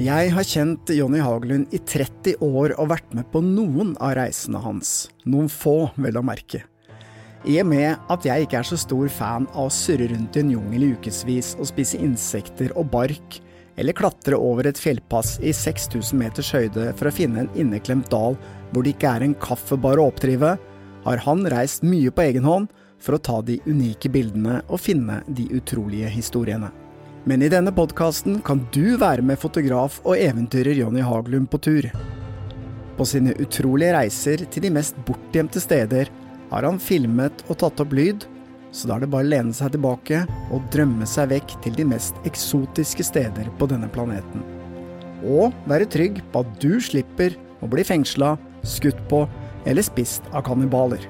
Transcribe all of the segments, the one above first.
Jeg har kjent Jonny Hagelund i 30 år og vært med på noen av reisene hans. Noen få, vel å merke. I og med at jeg ikke er så stor fan av å surre rundt i en jungel i ukevis og spise insekter og bark, eller klatre over et fjellpass i 6000 meters høyde for å finne en inneklemt dal hvor det ikke er en kaffebar å oppdrive, har han reist mye på egen hånd for å ta de unike bildene og finne de utrolige historiene. Men i denne podkasten kan du være med fotograf og eventyrer Jonny Haglund på tur. På sine utrolige reiser til de mest bortgjemte steder har han filmet og tatt opp lyd, så da er det bare å lene seg tilbake og drømme seg vekk til de mest eksotiske steder på denne planeten. Og være trygg på at du slipper å bli fengsla, skutt på eller spist av kannibaler.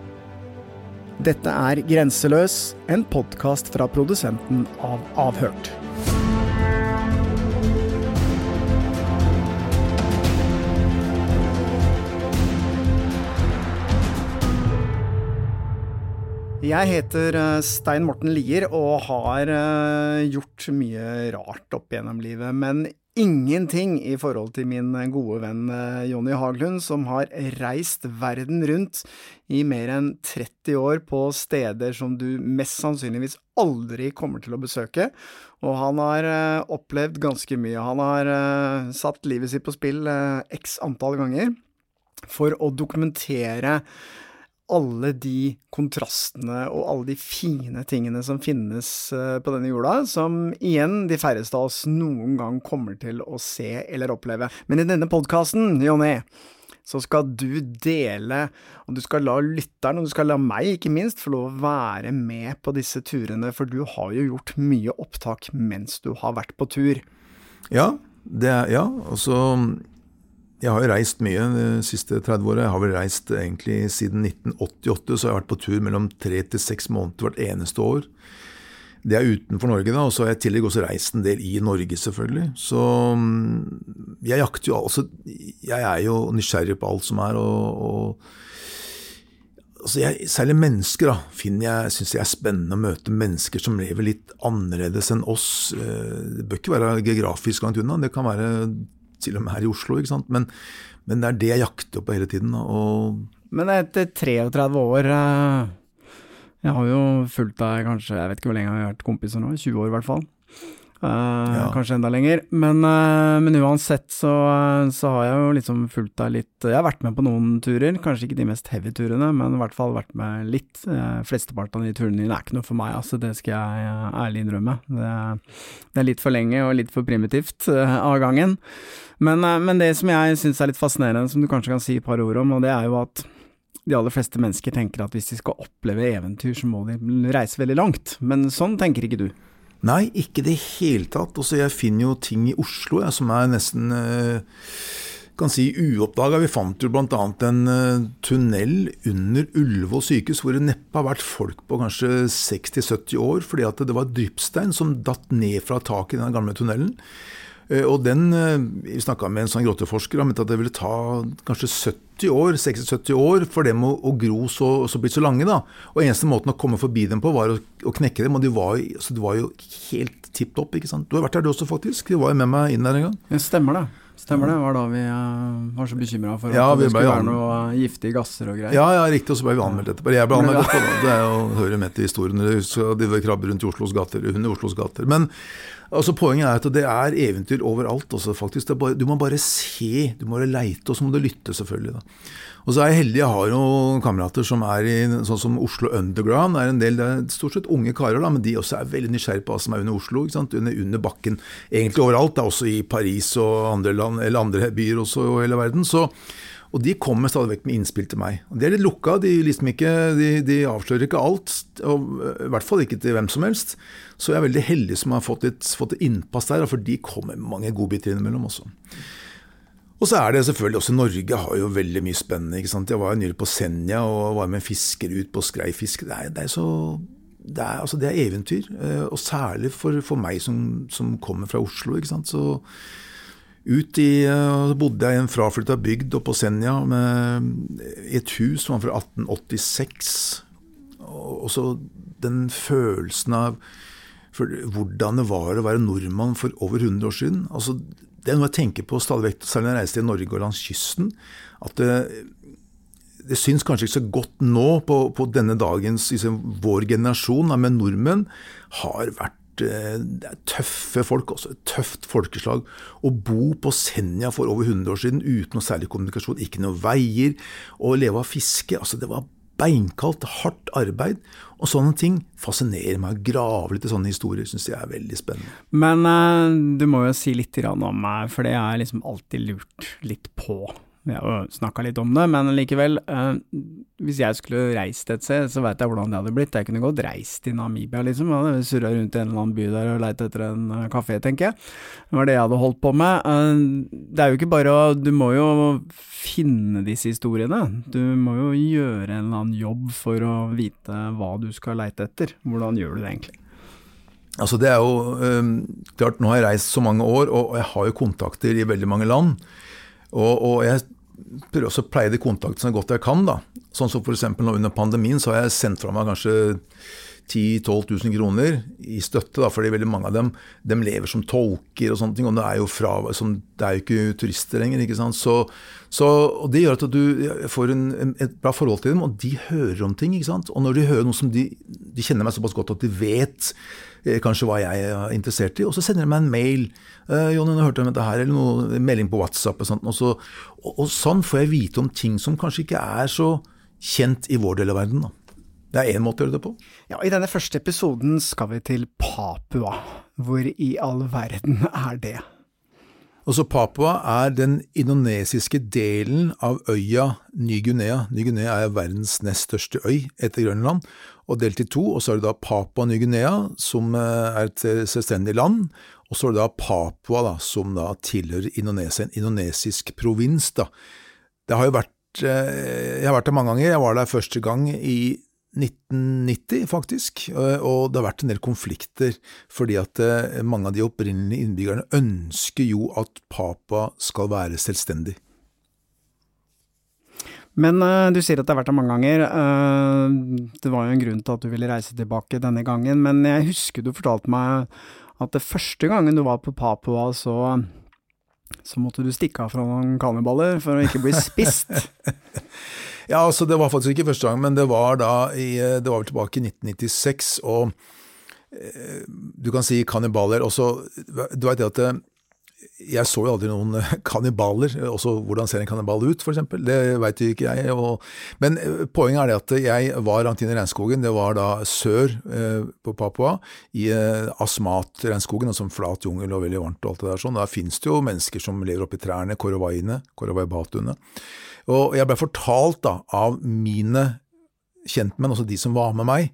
Dette er Grenseløs, en podkast fra produsenten av Avhørt. Jeg heter eh, Stein Morten Lier og har eh, gjort mye rart opp gjennom livet, men ingenting i forhold til min gode venn eh, Jonny Haglund, som har reist verden rundt i mer enn 30 år på steder som du mest sannsynligvis aldri kommer til å besøke. Og han har opplevd ganske mye. Han har satt livet sitt på spill x antall ganger for å dokumentere alle de kontrastene og alle de fine tingene som finnes eh, på denne jorda, som igjen de færreste av oss noen gang kommer til å se eller oppleve. Men i denne podkasten, Jonny, så skal du dele, og du skal la lytteren, og du skal la meg ikke minst, få lov å være med på disse turene, for du har jo gjort mye opptak mens du har vært på tur. Ja, det er, ja. Og så jeg har jo reist mye de siste 30 åra. Jeg har vel reist egentlig siden 1988, så jeg har vært på tur mellom tre til seks måneder hvert eneste år. Det er utenfor Norge, da, og så har jeg i tillegg også reist en del i Norge, selvfølgelig. Så mm, jeg jakter jo altså Jeg er jo nysgjerrig på alt som er, og, og altså jeg, Særlig mennesker da, finner jeg, syns jeg er spennende å møte mennesker som lever litt annerledes enn oss. Eh, det bør ikke være geografisk langt unna, det kan være til og med her i Oslo. ikke sant? Men, men det er det jeg jakter på hele tiden. Og men etter 33 år eh, Jeg har jo fulgt deg kanskje, jeg vet ikke hvor lenge jeg har vært kompiser nå, 20 år i hvert fall. Uh, ja. Kanskje enda lenger. Men, uh, men uansett så, så, har jeg jo liksom fulgt deg litt Jeg har vært med på noen turer, kanskje ikke de mest heavy turene, men i hvert fall vært med litt. Flesteparten av de turene dine er ikke noe for meg, altså. Det skal jeg ærlig innrømme. Det, det, er litt for lenge og litt for primitivt av gangen. Men, men det som jeg syns er litt fascinerende, som du kanskje kan si et par ord om, og det er jo at de aller fleste mennesker tenker at hvis de skal oppleve eventyr, så må de reise veldig langt. Men sånn tenker ikke du. Nei, ikke i det hele tatt. Altså, jeg finner jo ting i Oslo jeg, som er nesten eh, kan si uoppdaga. Vi fant jo bl.a. en uh, tunnel under Ullevål sykehus hvor det neppe har vært folk på kanskje 60-70 år, fordi at det var dryppstein som datt ned fra taket i den gamle tunnelen. Uh, og den, uh, Vi snakka med en sånn grotteforsker, han mente at det ville ta kanskje 70 70 år, 60-70 år for dem å, å gro så, så blitt så lange. da. Og Eneste måten å komme forbi dem på, var å, å knekke dem. Og de var, altså, de var jo helt tipp topp. ikke sant? Du har vært der du også, faktisk. De var jo med meg inn der en gang. Det stemmer det. Stemmer det. var da vi uh, var så bekymra for ja, at det skulle være noe giftige gasser og greier. Ja, ja, riktig. Og så ble vi anmeldt etterpå. Jeg ble anmeldt etterpå. Det er jo, hører med til historien. De krabber rundt i Oslos gater, under Oslos gater. Men altså, poenget er at det er eventyr overalt. Også, faktisk. Bare, du må bare se, du må bare leite, og så må du lytte, selvfølgelig. da. Og så er jeg heldig, jeg har jo kamerater som er i sånn som Oslo Underground. er en del, Det er stort sett unge karer, da, men de også er veldig nysgjerrige på hva som er under Oslo. Under, under, bakken. Egentlig overalt, da, også i Paris og andre, land, eller andre byer også og hele verden. Så, og de kommer stadig vekk med innspill til meg. Og De er litt lukka, de, liksom ikke, de, de avslører ikke alt. Og I hvert fall ikke til hvem som helst. Så jeg er veldig heldig som har fått et, fått et innpass der, for de kommer med mange godbiter innimellom også. Og så er det selvfølgelig også Norge har jo veldig mye spennende. ikke sant? Jeg var nylig på Senja og var med en fisker ut på skreifiske. Det er, det er så det er, altså det er, eventyr. Eh, og særlig for, for meg som, som, kommer fra Oslo. ikke sant? Så ut i, uh, bodde jeg i en fraflytta bygd oppe på Senja med, et hus som var fra 1886. Og, og så den følelsen av hvordan det var å være nordmann for over 100 år siden. Altså, det er noe jeg tenker på stadig vekk, særlig når jeg reiser til Norge og langs kysten. at det, det syns kanskje ikke så godt nå på, på denne dagens liksom, Vår generasjon med nordmenn har vært eh, det er tøffe folk, også et tøft folkeslag. Å bo på Senja for over 100 år siden uten noe særlig kommunikasjon, ikke noen veier, og leve av fiske altså Det var beinkaldt, hardt arbeid. Og sånne ting fascinerer meg. Å grave litt i sånne historier syns jeg er veldig spennende. Men uh, du må jo si litt om meg, for det jeg liksom alltid lurt litt på. Vi har snakka litt om det, men likevel. Eh, hvis jeg skulle reist et sted, så veit jeg hvordan det hadde blitt. Jeg kunne godt reist til Namibia, liksom. Surra rundt i en eller annen by der og leit etter en uh, kafé, tenker jeg. Det var det jeg hadde holdt på med. Uh, det er jo ikke bare å Du må jo finne disse historiene. Du må jo gjøre en eller annen jobb for å vite hva du skal leite etter. Hvordan gjør du det egentlig? Altså det er jo um, klart, Nå har jeg reist så mange år, og jeg har jo kontakter i veldig mange land. Og, og jeg prøver også å pleie de kontaktene så godt jeg kan. da. Sånn som f.eks. nå under pandemien, så har jeg sendt fra meg kanskje 10 000-12 000 kroner i støtte, da, fordi veldig mange av dem de lever som tolker og sånne ting. Og det er jo, fra, som, det er jo ikke turister lenger. ikke sant? Så, så, og Det gjør at du får en, et bra forhold til dem, og de hører om ting. ikke sant? Og når de hører noe som de, de kjenner meg såpass godt at de vet kanskje hva jeg er interessert i, og så sender de meg en mail. Eh, 'Jonny, nå hørte jeg om dette her', eller noe, melding på WhatsApp. Og, sånt, og, så, og, og sånn får jeg vite om ting som kanskje ikke er så kjent i vår del av verden. da. Det er én måte å gjøre det på. Ja, I denne første episoden skal vi til Papua. Hvor i all verden er det? Også Papua er den indonesiske delen av øya Ny-Guinea. Ny-Guinea er verdens nest største øy etter Grønland, og delt i to. Og så er det da Papua Ny-Guinea, som eh, er et selvstendig land. Og så er det da Papua, da, som da tilhører Indonesia, en indonesisk provins. da. Det har jo vært eh, Jeg har vært der mange ganger. Jeg var der første gang i 1990, faktisk, og det har vært en del konflikter, fordi at eh, mange av de opprinnelige innbyggerne ønsker jo at Papa skal være selvstendig. Men uh, du sier at det har vært der mange ganger. Uh, det var jo en grunn til at du ville reise tilbake denne gangen, men jeg husker du fortalte meg at det første gangen du var på Papua, så, så måtte du stikke av fra noen kannibaler for å ikke bli spist. Ja, altså Det var faktisk ikke første gang, men det var da i, det var vel tilbake i 1996. Og eh, du kan si kannibaler. også Du veit at eh, jeg så jo aldri noen eh, kannibaler. Også hvordan ser en kannibal ut, f.eks. Det veit jo ikke jeg. Og, men eh, poenget er det at jeg var langt inn i regnskogen. Det var da sør eh, på Papua, i eh, Asmat-regnskogen, altså flat jungel og veldig varmt og alt det der sånn. Der finnes det jo mennesker som lever oppi trærne, korovaine, korovai-batuene. Og jeg ble fortalt da, av mine kjentmenn, altså de som var med meg,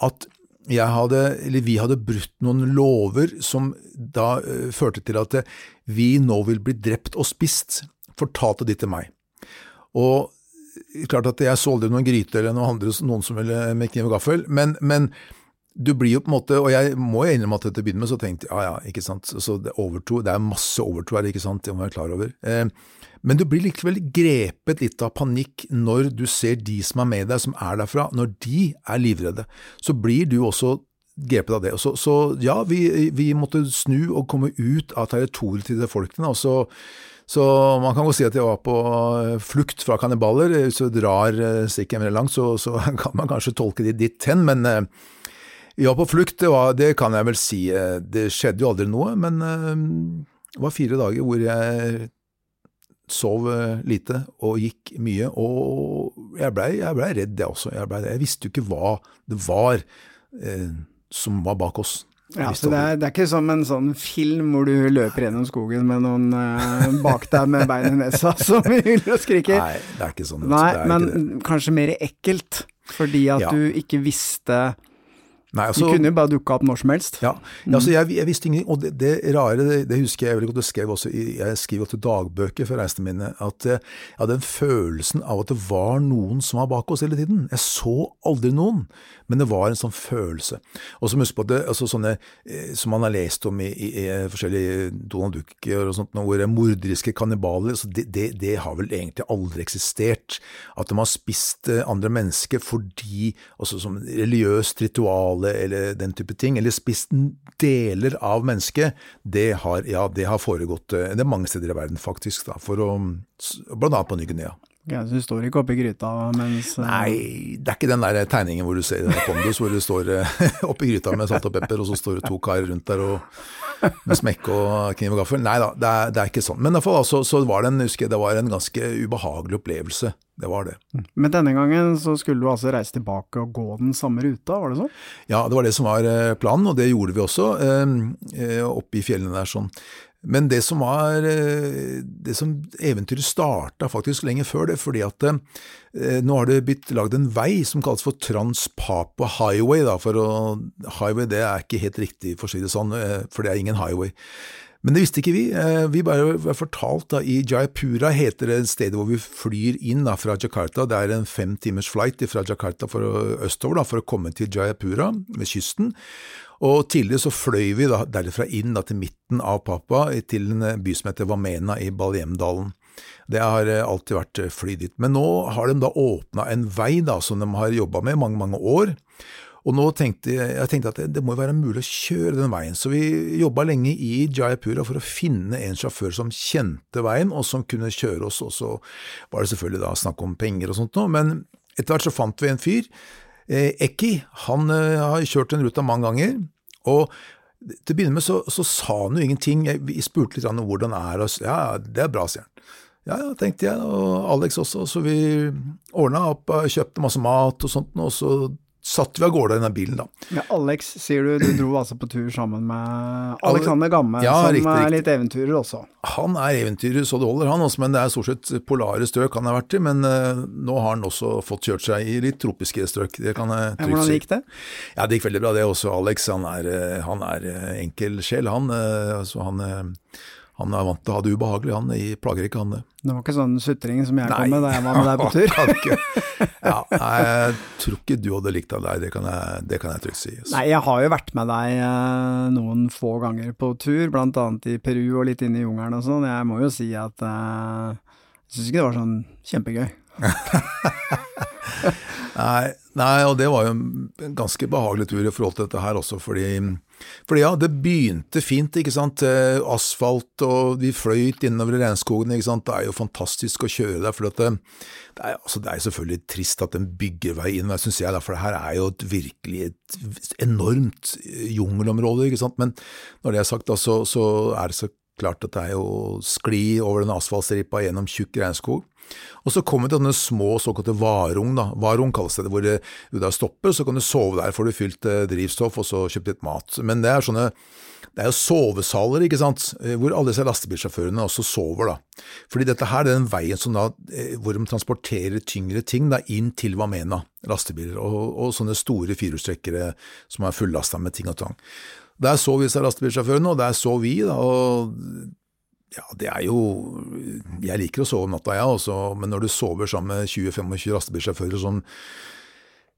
at hadde, vi hadde brutt noen lover som da uh, førte til at uh, vi nå vil bli drept og spist, fortalte de til meg. Og klart at jeg så aldri noen gryte eller noen andre, noen som ville med kniv og gaffel, men, men, du blir jo på en måte, og jeg må jo innrømme at til å begynne med så tenkte jeg ja ja, ikke sant, så det, overtro, det er masse overtro her, ikke sant, det må jeg være klar over. Eh, men du blir likevel grepet litt av panikk når du ser de som er med deg, som er derfra, når de er livredde. Så blir du også grepet av det. Så, så ja, vi, vi, måtte snu og komme ut av territoriet til folkene. og så så man kan jo si at jeg var på flukt fra kannibaler. Hvis du drar eh, strikken veldig langt, så, så, kan man kanskje tolke det dit hen, men eh, var på flukt, det, var, det, kan jeg vel si. Eh, det skjedde jo aldri noe, men det var fire dager hvor jeg sov eh, lite og gikk mye. Og jeg blei ble redd, jeg også. Jeg, ble, jeg, visste jo ikke hva det var eh, som var bak oss. Ja, så det er, det er, ikke som en sånn film hvor du løper gjennom skogen med noen eh, bak deg med bein i nesa som hyler og skriker. Nei, det er ikke sånn. Nei, men kanskje mer ekkelt, fordi at ja. du ikke visste Nei, altså, de kunne jo bare dukka opp når som helst. Ja, mm. altså jeg, jeg, visste ingenting. Og det, det rare, det, det, husker jeg veldig godt, det skrev også jeg skriver også dagbøker for reisene mine, at jeg hadde den følelsen av at det var noen som var bak oss hele tiden. Jeg så aldri noen, men det var en sånn følelse. Og så husk på at det, altså sånne eh, som man har lest om i, i, i forskjellige Donald Ducker og sånt, hvor morderiske kannibaler, altså det, det, har vel egentlig aldri eksistert. At de har spist eh, andre mennesker fordi, altså som religiøst ritual samtale eller den type ting, eller spist deler av mennesket, det har, ja, det har foregått det er mange steder i verden, faktisk, da, for å, blant annet på Ny-Guinea. Ja, så du står ikke oppi gryta mens Nei, det er ikke den der tegningen hvor du ser Pondus, hvor du står oppi gryta med salt og pepper, og så står det to karer rundt der og med smekk og kniv og gaffel. Nei da, det er, det er ikke sånn. Men i hvert fall altså, så var det en, husker, det var en ganske ubehagelig opplevelse. Det var det. Men denne gangen så skulle du altså reise tilbake og gå den samme ruta, var det sånn? Ja, det var det som var eh, planen, og det gjorde vi også, eh, eh, oppe i fjellene der sånn. Men det som var eh, det som eventyret starta faktisk lenge før det, fordi at eh, nå har det blitt lagd en vei som kalles for Transpapa Highway. Da, for å, highway det er ikke helt riktig, for å si det sånn, eh, for det er ingen highway. Men det visste ikke vi. Vi bare var fortalt da, i Jayapura heter det stedet hvor vi flyr inn da, fra Jakarta. Det er en fem timers flight fra Jakarta for østover da, for å komme til Jayapura ved kysten. Og Tidligere så fløy vi da, derfra inn da, til midten av Papua, til en by som heter Vamena i Baljemdalen. Det har eh, alltid vært eh, fly dit. Men nå har de da åpna en vei da, som de har jobba med mange, mange år. Og nå tenkte jeg tenkte at det, det må være mulig å kjøre den veien, så vi jobba lenge i Jayapura for å finne en sjåfør som kjente veien, og som kunne kjøre oss. Og så var det selvfølgelig da snakk om penger og sånt noe, men etter hvert så fant vi en fyr Eh, Eki han eh, har kjørt den ruta mange ganger, og til å begynne med så, så sa han jo ingenting. Vi spurte litt om hvordan det er, og ja, det er bra, sier han. Ja, ja, tenkte jeg, og Alex også, så vi ordna opp, kjøpte masse mat og sånt, og så satt vi av gårde i den bilen, da. Ja, Alex, sier du, du dro altså på tur sammen med Alexander Gamme, ja, som riktig, er litt eventyrer også? Han er eventyrer så det holder, han også, men det er stort sett polare strøk han har vært i. Men uh, nå har han også fått kjørt seg i litt tropiske strøk, det kan jeg trygt si. Hvordan gikk det? Ja, Det gikk veldig bra, det også. Alex han er, eh, han er eh, enkel sjel, han. så han han er vant til å ha det ubehagelig, han i plager ikke han det. Det var ikke sånn sutring som jeg nei, kom med da jeg var med deg på tur? ja, nei, jeg tror ikke du hadde likt av der, det kan jeg, det kan jeg trygt si. Nei, jeg har jo vært med deg eh, noen få ganger på tur, blant annet i Peru og litt inne i jungelen og sånn. Jeg må jo si at eh, jeg syns ikke det var sånn kjempegøy. nei, nei, og det var jo en ganske behagelig tur i forhold til dette her også, fordi fordi ja, det begynte fint, ikke sant. Eh, asfalt, og vi fløyt innover i regnskogen, ikke sant. Det er jo fantastisk å kjøre der. For det, det, er, altså, selvfølgelig trist at en bygger vei inn, syns jeg, for det her er jo et virkelig et enormt jungelområde, ikke sant. Men når det er sagt, da, så, så er det så klart at det er jo skli over den asfaltstripa gjennom tjukk regnskog. Og så kommer det denne små såkalte varung, da. Varung kalles det, hvor du da stopper, så kan du sove der, får du fylt eh, drivstoff og så kjøpt litt mat. Men det er sånne det er jo sovesaler, ikke sant, eh, hvor alle disse lastebilsjåførene også sover, da. Fordi dette her er den veien som da, eh, hvor de transporterer tyngre ting da, inn til Wamena, lastebiler, og, og sånne store firehjulstrekkere som er fullasta med ting og tang. Der sov vi disse lastebilsjåførene, og der sov vi, da, og ja, det er jo Jeg liker å sove om natta, jeg også, men når du sover sammen med 20-25 lastebilsjåfører som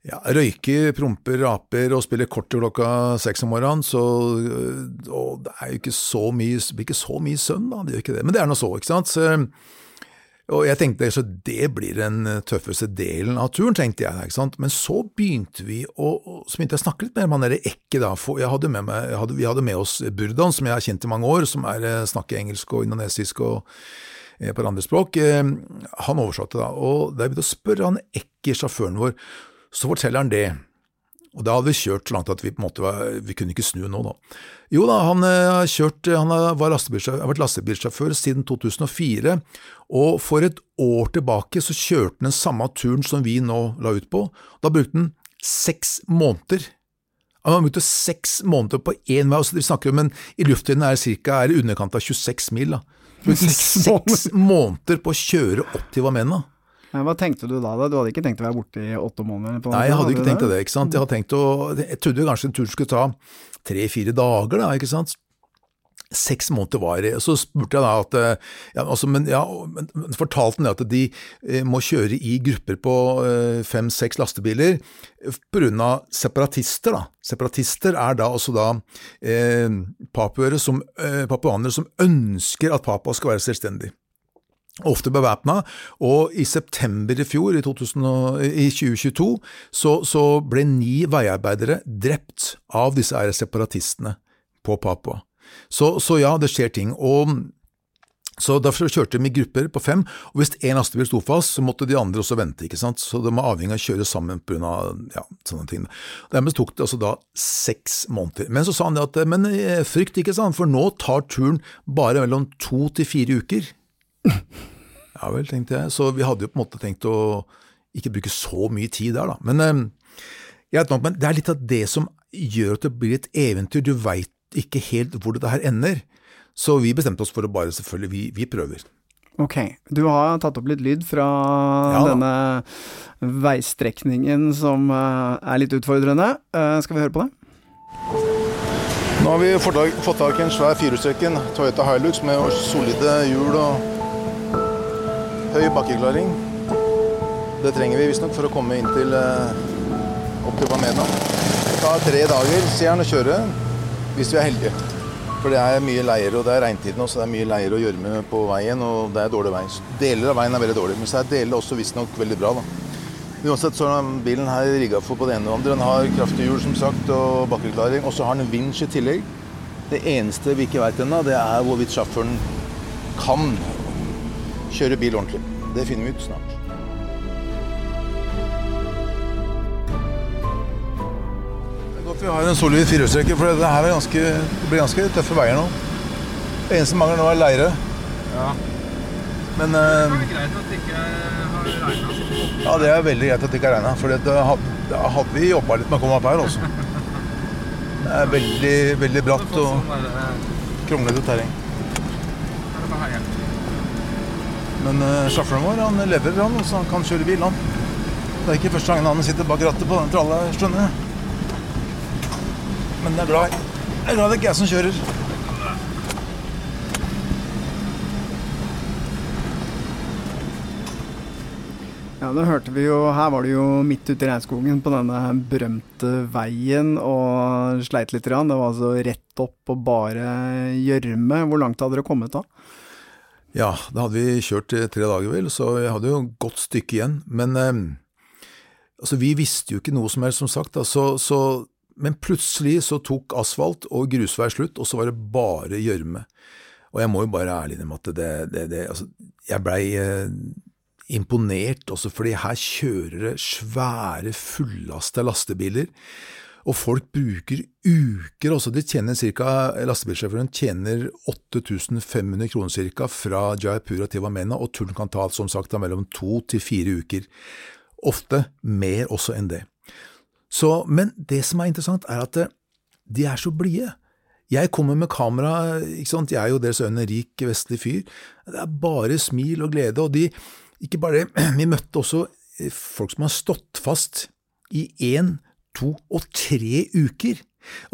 ja, røyker, promper, raper og spiller kort til klokka seks om morgenen, så og det er jo ikke så mye, ikke så mye søvn, da. Det gjør ikke det. Men det er nå så, ikke sant. Så, og jeg tenkte så det blir den tøffeste delen av turen, tenkte jeg. ikke sant? Men så begynte vi å, så begynte jeg å snakke litt mer med han derre Ekke, da. For hadde meg, hadde, vi hadde med oss Burdan, som jeg har kjent i mange år, som er, eh, snakker engelsk og indonesisk og eh, på andre språk. Eh, han oversatte, da. Og da jeg begynte å spørre han Ekke, sjåføren vår, så forteller han det. Og da hadde vi kjørt så langt at vi på en måte var, vi kunne ikke snu nå, da. Jo da, han eh, har kjørt, han har vært lastebilsjåfør siden 2004, og for et år tilbake så kjørte han den samme turen som vi nå la ut på. Da brukte han seks måneder. Han har brukt seks måneder på én vei, så vi snakker om en, i luftlinjen er ca. i underkant av 26 mil. da. Seks måneder på å kjøre opp til Vamena. Men Hva tenkte du da? da? Du hadde ikke tenkt å være borte i åtte måneder? Nei, jeg hadde ikke tenkt det. ikke sant? Jeg, hadde tenkt å, jeg trodde kanskje tur skulle ta tre-fire dager, da, ikke sant. Seks måneder var det. Så spurte jeg da at eh, ja, altså, men, ja, men fortalte han at de eh, må kjøre i grupper på eh, fem-seks lastebiler pga. separatister. da. Separatister er da også da eh, papuere som, eh, papuanere som ønsker at Papua skal være selvstendig. Ofte bevæpna, og i september i fjor, i, 2000, i 2022, så, så, ble ni veiarbeidere drept av disse separatistene på Papua. Så, så, ja, det skjer ting. og så Derfor kjørte de i grupper på fem, og hvis én lastebil sto fast, så måtte de andre også vente. ikke sant? Så de var avhengig av å kjøre sammen pga. Ja, sånne ting. Dermed tok det altså da seks måneder. Men så sa han det at men eh, frykt ikke, sant, for nå tar turen bare mellom to til fire uker. Ja vel, tenkte jeg. Så vi hadde jo på en måte tenkt å ikke bruke så mye tid der, da. Men, eh, jeg vet nok, men det er litt av det som gjør at det blir et eventyr. Du veit ikke helt hvor det her ender. Så vi bestemte oss for å bare selvfølgelig, vi, vi prøver. Ok. Du har tatt opp litt lyd fra ja, denne veistrekningen som eh, er litt utfordrende. Skal vi høre på det? Nå har vi fått tak i en svær firehjulstrekken Toyota Hilux, med solide hjul og høy bakkeklaring. Det trenger vi visstnok for å komme inn til eh, opp til Bamena. Det tar tre dager, sier han, å kjøre hvis vi er heldige. For det er mye leire, og det er regntiden også. Det er mye leire og gjørme på veien, og det er dårlig vei. Deler av veien er veldig dårlig, men så er deler også visstnok veldig bra. da. Uansett så er bilen her rigga for på det ene og andre. Den har kraftig hjul som sagt, og bakkeklaring. Og så har den vinsj i tillegg. Det eneste vi ikke veit ennå, det er hvorvidt sjåføren kan kjøre bil ordentlig. Det finner vi ut snart. Det er godt vi har en solid firehjulstrekker, for det her ganske, det blir ganske tøffe veier nå. Det eneste mangler nå er leire. Ja. Men Det er greit at det ikke har regna sånn. Ja, det er veldig greit at det ikke har regna. For da hadde vi jobba litt med å komme opp her, altså. Det er veldig, veldig bratt og kronglete terreng. Men uh, sjåføren vår han lever, han, så han kan kjøre bil. han. Det er ikke første gangen han sitter bak rattet på den tralla, skjønner. Men jeg er glad Jeg er glad det ikke er jeg som kjører. Ja, det hørte vi jo. Her var det jo midt ute i regnskogen på denne berømte veien og sleit litt. Det var altså rett opp og bare gjørme. Hvor langt hadde dere kommet da? Ja, da hadde vi kjørt tre dager, vel, så jeg hadde jo et godt stykke igjen. Men eh, altså, vi visste jo ikke noe som helst, som sagt. Da, så, så, men plutselig så tok asfalt og grusvei slutt, og så var det bare gjørme. Og jeg må jo bare ærlig innrømme at det, det, det altså, Jeg blei eh, imponert også fordi her kjører det svære, fullasta lastebiler. Og folk bruker uker, også. de tjener cirka, lastebilsjåføren tjener 8500 kroner cirka fra Jaipura til Vamena, og turen kan ta som sagt mellom to til fire uker. Ofte mer også enn det. Så, men det som er interessant, er at eh, de er så blide. Jeg kommer med kamera, ikke sant, jeg er jo deres øyne rik vestlig fyr. Det er bare smil og glede, og de, ikke bare det, vi møtte også eh, folk som har stått fast i én to og tre uker.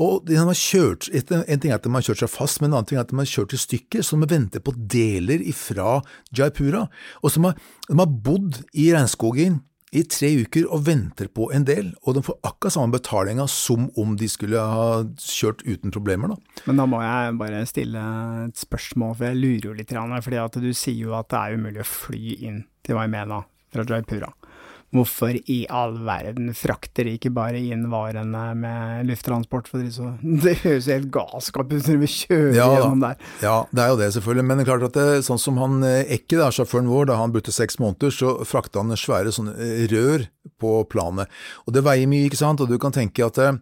Og de kjørt, En ting er at de har kjørt seg fast, men en annen ting er at de har kjørt i stykker, så de venter på deler fra Jaipura. Og så har, de har bodd i regnskogen i tre uker og venter på en del, og de får akkurat samme betalinga som om de skulle ha kjørt uten problemer. Da. Men da må jeg bare stille et spørsmål, for jeg lurer jo litt, fordi du sier jo at det er umulig å fly inn til Waimena fra Jaipura. Hvorfor i all verden frakter de ikke bare inn varene med lufttransport? For så, det høres helt galskap ut når vi kjører ja, gjennom der. Ja, det er jo det, selvfølgelig. Men det er klart at det, sånn som han eh, Ekke, da, sjåføren vår, da han brukte seks måneder, så frakta han svære sånne eh, rør på planet. Og det veier mye, ikke sant. Og du kan tenke at eh,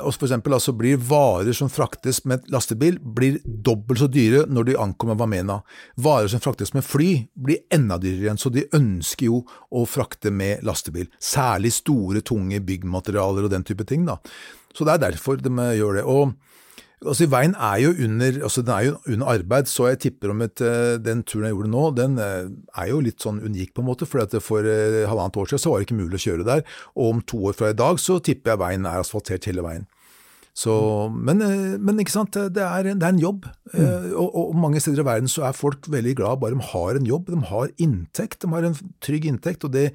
og for eksempel, altså blir varer som fraktes med lastebil, blir dobbelt så dyre når de ankommer Wamena. Varer som fraktes med fly, blir enda dyrere igjen, så de ønsker jo å frakte med lastebil. Særlig store, tunge byggmaterialer og den type ting. da. Så det er derfor de gjør det. Og Altså, Veien er jo under, altså den er jo under arbeid, så jeg tipper om at eh, den turen jeg gjorde nå, den eh, er jo litt sånn unik på en måte. For for eh, halvannet år siden så var det ikke mulig å kjøre der. Og om to år fra i dag så tipper jeg veien er asfaltert hele veien. Så, men, men, ikke sant, det er, det er en jobb. Mm. Og, og, mange steder i verden så er folk veldig glad bare de har en jobb. De har inntekt, de har en trygg inntekt. og det,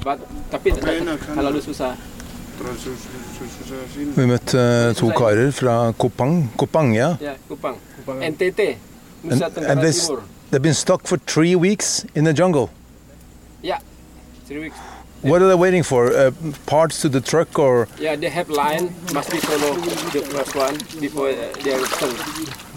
Ba- Tapi tak, kalau lu susah. Vi møtte eh, to karer fra Kopang. Kopang, ja. Ya, Kupang. NTT. And, Nusa and Tenggara Timur. they've been stuck for three weeks in the jungle. Ya. Three weeks. What are they waiting for? Uh, parts to the truck or Yeah, they have line. Must be follow the first one before uh, they return.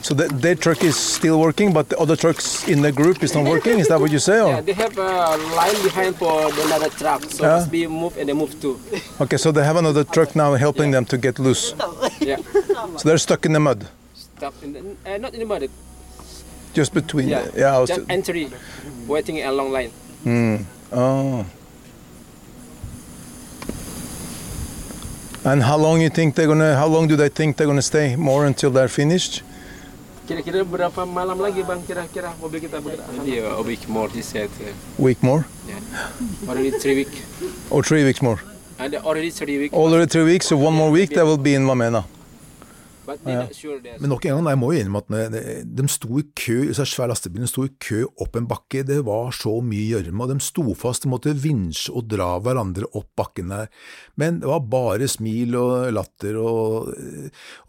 so the, their truck is still working, but the other trucks in the group is not working. Is that what you say? Yeah, they have a line behind for the another truck, so Yeah. must be move and they move too. Okay, so they have another truck now helping them to get loose. Yeah. So they're stuck in the mud, Stop in the, uh, not in the mud. just between. Yeah. The, yeah. I was- Just entry, waiting a long line. oh. And how long you think they're gonna? How long do they think they're gonna stay? More until they're finished? Kira-kira berapa malam lagi bang kira-kira mobil kita bergerak? Yeah, a week more he said. Uh, Week more yeah. Already three week. or three weeks more? And already three week. Already three weeks, so one more week they will be in Mamena. Men nok en gang, jeg må jo innrømme at de, de sto i kø, så svær lastebilen sto i kø opp en bakke, det var så mye gjørme, og de sto fast, de måtte vinsje og dra hverandre opp bakken der. Men det var bare smil og latter, og,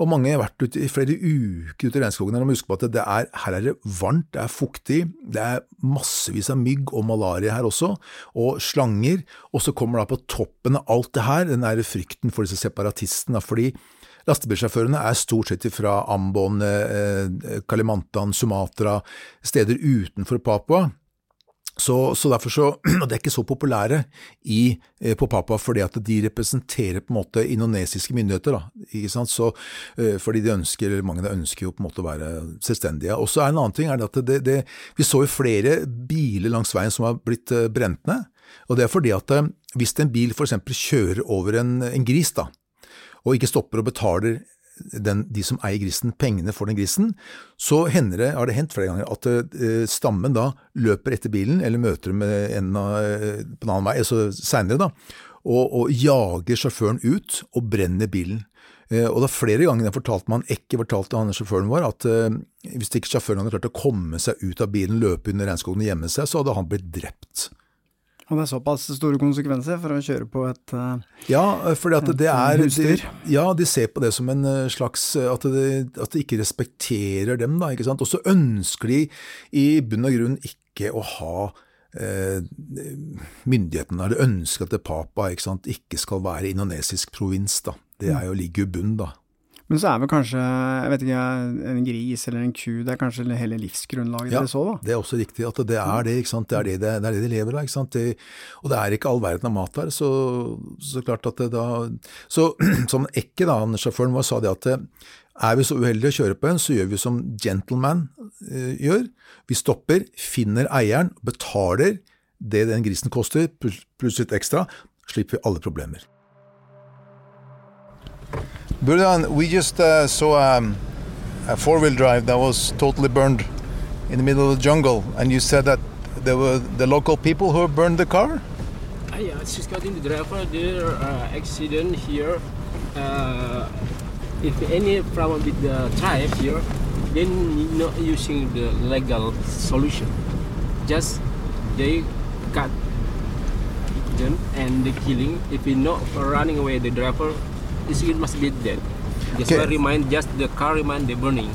og mange har vært ute i flere uker ute i regnskogen, og de må huske på at det er, her er det varmt, det er fuktig, det er massevis av mygg og malaria her også, og slanger, og så kommer da på toppen av alt det her, den der frykten for disse separatistene, fordi Lastebilsjåførene er stort sett fra Ambon, eh, Kalimantan, Sumatra, steder utenfor Papua. Så, så derfor så, og Det er ikke så populære i, eh, på Papua fordi at de representerer på en måte indonesiske myndigheter. da, ikke sant? Så, eh, fordi de ønsker, eller Mange ønsker jo på en måte å være selvstendige. Og så er En annen ting er det at det, det, vi så jo flere biler langs veien som har blitt eh, brent ned. og Det er fordi at eh, hvis en bil f.eks. kjører over en, en gris, da, og ikke stopper og betaler den, de som eier grisen, pengene for den grisen, så hender det, har det hendt flere ganger, at uh, stammen da løper etter bilen, eller møter dem med en, eh, på en annen vei, altså senere da, og, og jager sjåføren ut og brenner bilen. Uh, og da flere ganger jeg fortalte man, ikke fortalte han sjåføren vår, at eh, hvis ikke sjåføren hadde klart å komme seg ut av bilen, løpe under regnskogen og gjemme seg, så hadde han blitt drept. Og det er såpass store konsekvenser for å kjøre på et eh, Ja, for det er de, Ja, de ser på det som en eh, slags eh, At de, at det ikke respekterer dem, da. ikke sant? Og så ønsker de i bunn og grunn ikke å ha eh, myndighetene eller ønsker at det Papa ikke, sant, ikke skal være indonesisk provins. da. Det er jo ligger i bunn, da. Men så er vel kanskje, jeg vet ikke, en gris eller en ku, det er kanskje hele livsgrunnlaget Ja, deres òg, da? Det er også riktig at det er det. ikke sant? Det er det, det, det, er det de lever av. ikke sant? Det, og det er ikke all verden av mat her, så, så klart at det da Så som Ekke, da, han sjåføren vår, sa det at eh, er vi så uheldige å kjøre på en, så gjør vi som gentleman eh, gjør. Vi stopper, finner eieren, betaler det den grisen koster, pluss litt ekstra, slipper vi alle problemer. Burdan, we just uh, saw um, a four-wheel drive that was totally burned in the middle of the jungle, and you said that there were the local people who burned the car. Ah, yeah, she's got in the driver. There uh, accident here. Uh, if any problem with the drive here, then not using the legal solution. Just they cut them and the killing. If we not running away, the driver, this it must be dead. That's Okay. remind just the car remind the burning.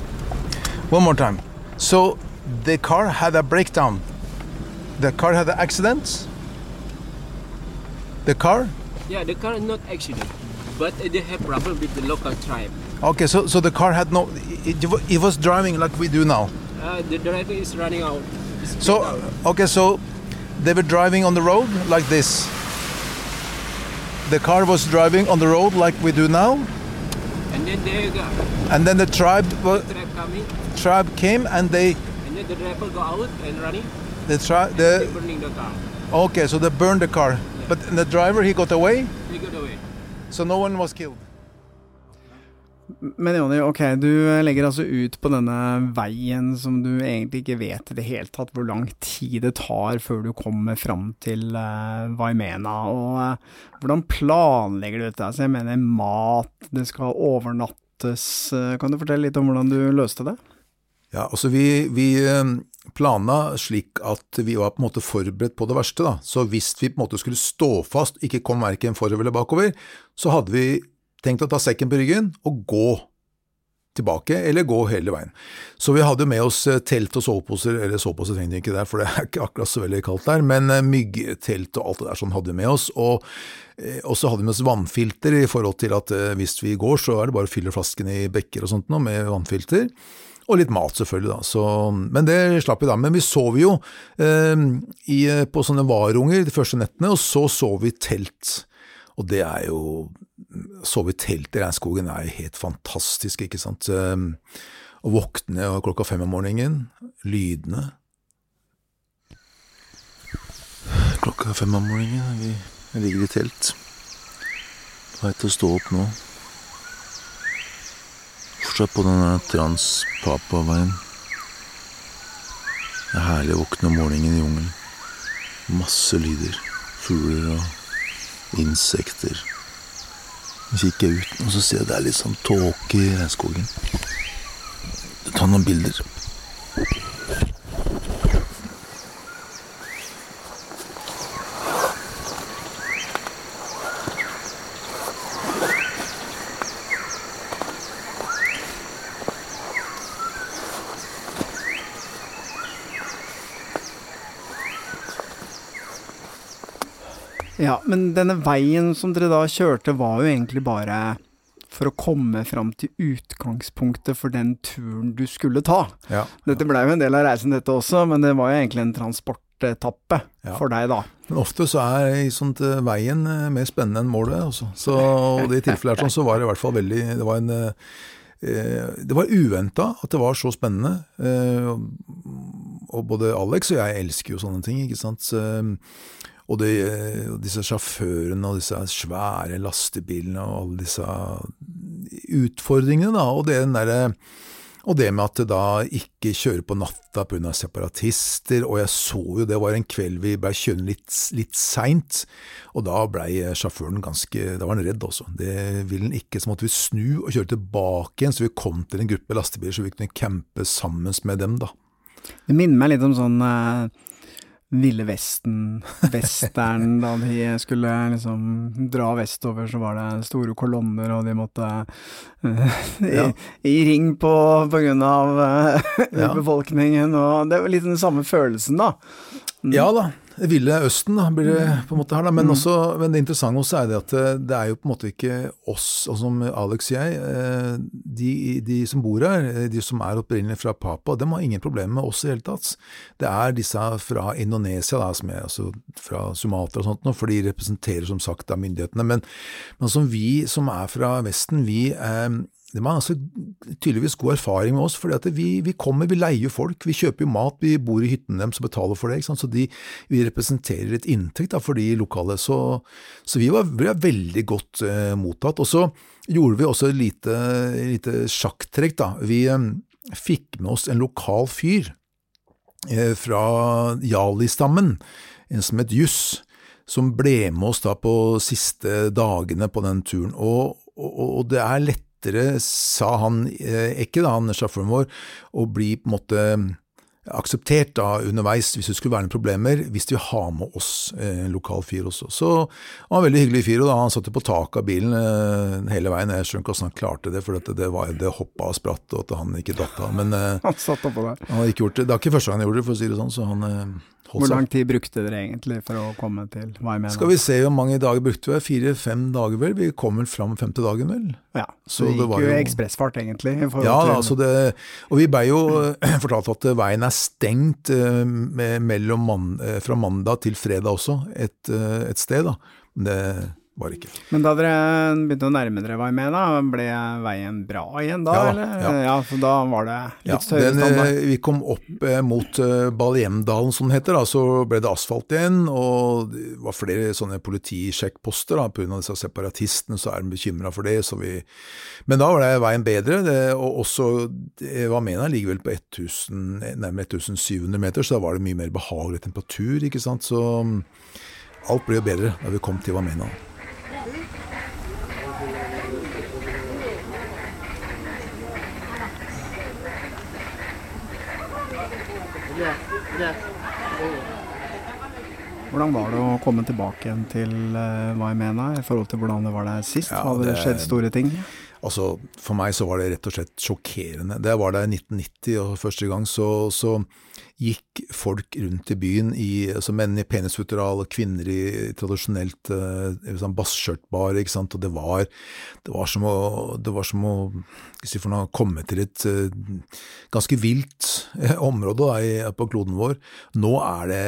One more time. So the car had a breakdown. The car had an accident. The car. Yeah, the car not accident, but they have problem with the local tribe. Okay, so so the car had no. It, it was driving like we do now. Uh, the driver is running out. So down. okay, so they were driving on the road like this. The car was driving on the road like we do now, and then they got and then the tribe wa- tribe coming, tribe came and they and then the driver go out and running. the tri- They the burning the car. okay, so they burned the car, but the driver he got away, They got away. so no one was killed. Men Jonny, ok, du legger altså ut på denne veien som du egentlig ikke vet i det hele tatt hvor lang tid det tar før du kommer fram til uh, Vaimena. Og uh, hvordan planlegger du dette? Altså, jeg mener mat, det skal overnattes. Uh, kan du fortelle litt om hvordan du løste det? Ja, altså vi, vi eh, plana slik at vi var på en måte forberedt på det verste. da. Så hvis vi på en måte skulle stå fast, ikke kom verken forover eller bakover, så hadde vi tenkt å ta sekken på ryggen og gå tilbake, eller gå hele veien. Så vi hadde med oss eh, telt og soveposer, eller soveposer trengte vi ikke der, for det er ikke akkurat så veldig kaldt der, men eh, myggtelt og alt det der sånn hadde vi med oss. Eh, og så hadde vi med oss vannfilter i forhold til at hvis vi går, så er det bare å fylle flaskene i bekker og sånt noe med vannfilter. Og litt mat, selvfølgelig, da. Så, men det slapp vi da. Men vi sov jo eh, i, på sånne varunger de første nettene, og så sov vi telt. Og det er jo Sove i telt i regnskogen er jo helt fantastisk, ikke sant. Eh, Å våkne klokka fem om morgenen, lydene Klokka fem om morgenen, vi ligger i telt. På vei til å stå opp nå. Fortsatt på denne Trans-Papa-veien. Det er herlig å våkne om morgenen i jungelen. Masse lyder. Fugler og insekter. Så kikker jeg ut, og så ser jeg det er litt sånn tåke i regnskogen. Tar noen bilder. Ja, men denne veien som dere da kjørte, var jo egentlig bare for å komme fram til utgangspunktet for den turen du skulle ta. Ja. Dette blei jo en del av reisen, dette også, men det var jo egentlig en transportetappe Ja. for deg, da. Men ofte så er sånt, eh, veien eh, mer spennende enn målet. Altså. Så og i tilfellet her sånn, så var det i hvert fall veldig Det var en eh, det var uventa at det var så spennende. eh, Og både Alex og jeg elsker jo sånne ting, ikke sant. Og det, disse sjåførene og disse svære lastebilene og alle disse utfordringene, da. Og det, derre og det med at det da ikke kjører på natta pga. separatister, og jeg så jo det var en kveld vi ble kjørende litt, litt seint, og da blei sjåføren ganske Da var han redd også. Det ville han ikke. Så måtte vi snu og kjøre tilbake igjen, så vi kom til en gruppe lastebiler så vi kunne campe sammen med dem, da. Det minner meg litt om sånn eh, Ville Vesten, western, da de skulle liksom dra vestover, så var det store kolonner, og de måtte uh, i, Ja. i ring på, på grunn av uh, Ja. befolkningen, og det var litt den samme følelsen, da. Ja da, ville Østen da, blir det på en måte her da, men, også, men det interessante også er det at det, det er jo på en måte ikke oss, og som Alex og jeg, eh, de, de som bor her, eh, de som er opprinnelig fra Papa, dem har ingen problemer med oss i det hele tatt. Det er disse fra Indonesia, da, som er altså fra Sumatra og sånt, nå, for de representerer som sagt da myndighetene, men, men som vi som er fra Vesten, vi eh, de har altså tydeligvis god erfaring med oss, for vi, vi kommer, vi leier folk, vi kjøper jo mat, vi bor i hyttene deres og betaler for det, så de, vi representerer et inntekt da, for de lokale. Så, så vi, vi veldig godt eh, mottatt. Og så gjorde vi også et lite, lite sjakktrekk. da. Vi eh, fikk med oss en lokal fyr eh, fra Jali-stammen, en som het Juss, som ble med oss da på siste dagene på den turen. Og, og, og det er lettere, sa han eh, ikke, da, han sjåføren vår, å bli på en måte akseptert da underveis hvis det skulle være noen problemer, hvis de vil ha med oss eh, en lokal fyr også. Så han var en veldig hyggelig fyr, og da han satt på taket av bilen eh, hele veien. Jeg skjønner ikke hvordan han klarte det, for det, det, var, det hoppa og spratt, og at han ikke datt av. Men eh, Han satt oppå der. han hadde ikke gjort det. Det er ikke første gang han gjorde det, for å si det sånn, så han eh, Hvor lang tid brukte dere egentlig for å komme til Vaimena? Skal vi se hvor mange dager brukte vi? Fire-fem dager vel? Vi kom vel fram femte dagen vel? Ja, Så så det det gikk var jo ekspressfart, egentlig. Ja, altså det, og vi blei jo eh, fortalt at veien er stengt eh, man, eh, fra mandag til fredag også, et, et sted. da. Det var det ikke. Men da dere begynte å nærme dere Vaimena, ble veien bra igjen da, Ja eller? ja. for da var det Ja, litt høyere den, standard. eh, vi kom opp eh, mot eh, Balhjemdalen, som det heter, da, så ble det asfalt igjen, og det var flere sånne politisjekkposter da, pga. disse separatistene, så er de bekymra for det. Så vi, men da var det veien bedre, det, og også Vamena ligger vel på 1000, nærmere 1700 meter, så da var det mye mer behagelig temperatur, ikke sant. Så mm, alt ble jo bedre da vi kom til Vamena. Hvordan var det å komme tilbake igjen til uh, Vaimena i forhold til hvordan det var der sist? Ja, Hadde det- skjedd store ting? Altså, For meg så var det rett og slett sjokkerende. Jeg var der i 1990 og første gang, så, så gikk folk rundt i byen, i, altså menn i penisfutteral og kvinner i tradisjonelt eh, sånn basskjørtbar, ikke sant, og det var, det var som å, det var som å si for noe, komme til et eh, ganske vilt eh, område da, i, på kloden vår. Nå er det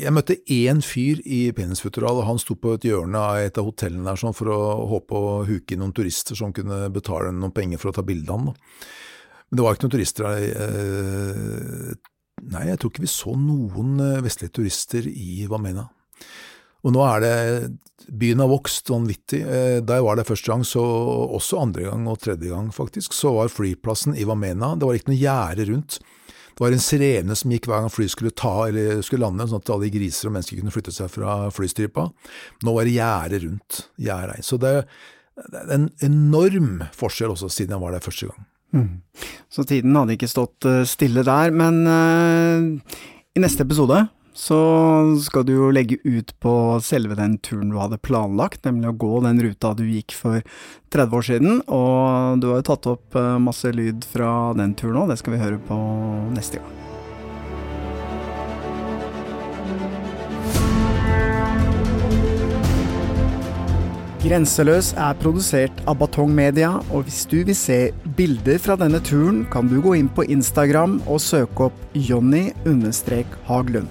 Jeg møtte én fyr i penisfutteral, og han sto på et hjørne av et av hotellene der sånn, for å håpe å huke inn noen turister som kunne betale noen penger for å ta bilde av da. Men det var ikke noen turister der. eh, Nei, jeg tror ikke vi så noen eh, vestlige turister i Vamena. Og nå er det Byen har vokst vanvittig. Eh, Da jeg var der første gang, så også andre gang og tredje gang faktisk, så var flyplassen i Vamena Det var ikke noe gjerde rundt. Det var en sirene som gikk hver gang flyet skulle ta eller skulle lande, sånn at alle griser og mennesker kunne flytte seg fra flystripa. Nå var det gjerde rundt. Gjerde. Så det, det er en enorm forskjell også, siden jeg var der første gang. Så tiden hadde ikke stått eh, stille der, men uh, i neste episode så skal du jo legge ut på selve den turen du hadde planlagt, nemlig å gå den ruta du gikk for 30 år siden, og du har jo tatt opp eh, masse lyd fra den turen òg, det skal vi høre på neste gang. Grenseløs er produsert av Batong Media, og hvis du vil se bilder fra denne turen, kan du gå inn på Instagram og søke opp Jonny-Haglund.